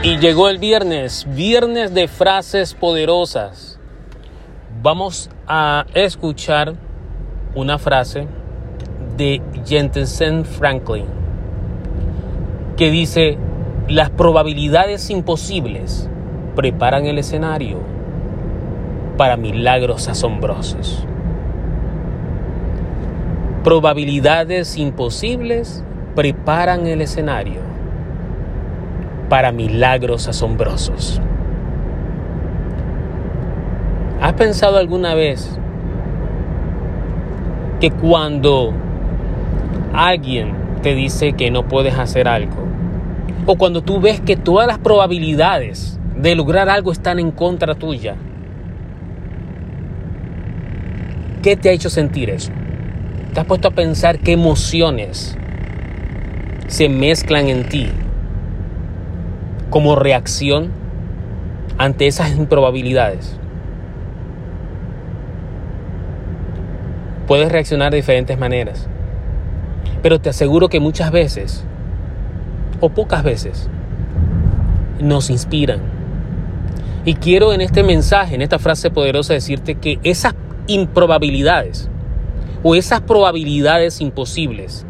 Y llegó el viernes, viernes de frases poderosas. Vamos a escuchar una frase de Jensen Franklin que dice, las probabilidades imposibles preparan el escenario para milagros asombrosos. Probabilidades imposibles preparan el escenario para milagros asombrosos. ¿Has pensado alguna vez que cuando alguien te dice que no puedes hacer algo, o cuando tú ves que todas las probabilidades de lograr algo están en contra tuya, ¿qué te ha hecho sentir eso? ¿Te has puesto a pensar qué emociones se mezclan en ti como reacción ante esas improbabilidades. Puedes reaccionar de diferentes maneras, pero te aseguro que muchas veces, o pocas veces, nos inspiran. Y quiero en este mensaje, en esta frase poderosa, decirte que esas improbabilidades o esas probabilidades imposibles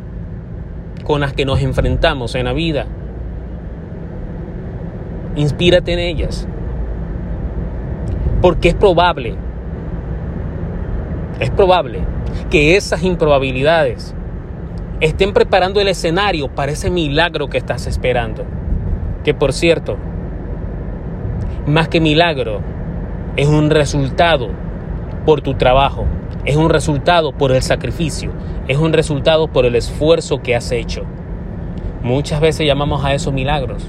con las que nos enfrentamos en la vida Inspírate en ellas. Porque es probable, es probable que esas improbabilidades estén preparando el escenario para ese milagro que estás esperando. Que por cierto, más que milagro, es un resultado por tu trabajo, es un resultado por el sacrificio, es un resultado por el esfuerzo que has hecho. Muchas veces llamamos a eso milagros,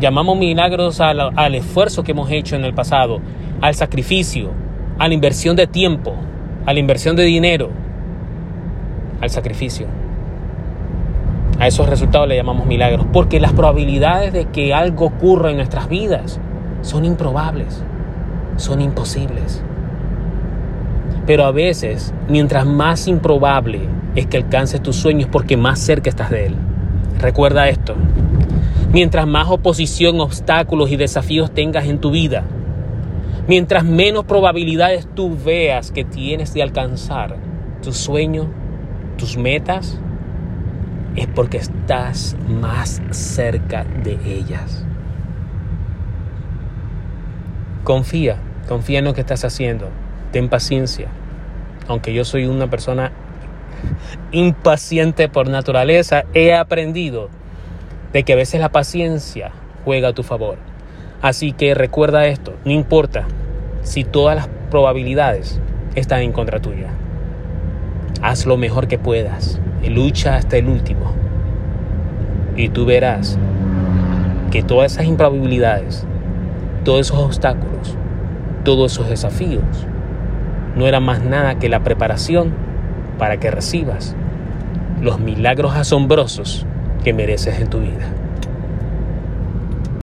Llamamos milagros al, esfuerzo que hemos hecho en el pasado, al sacrificio, a la inversión de tiempo, a la inversión de dinero, al sacrificio. A esos resultados le llamamos milagros, porque las probabilidades de que algo ocurra en nuestras vidas son improbables, son imposibles. Pero a veces, mientras más improbable es que alcances tus sueños, porque más cerca estás de él. Recuerda esto, Mientras más oposición, obstáculos y desafíos tengas en tu vida, mientras menos probabilidades tú veas que tienes de alcanzar tu sueño, tus metas, es porque estás más cerca de ellas. Confía, confía en lo que estás haciendo. Ten paciencia. Aunque yo soy una persona impaciente por naturaleza, he aprendido de que a veces la paciencia juega a tu favor. Así que recuerda esto, no importa si todas las probabilidades están en contra tuya. Haz lo mejor que puedas y lucha hasta el último. Y tú verás que todas esas improbabilidades, todos esos obstáculos, todos esos desafíos, no eran más nada que la preparación para que recibas los milagros asombrosos que mereces en tu vida.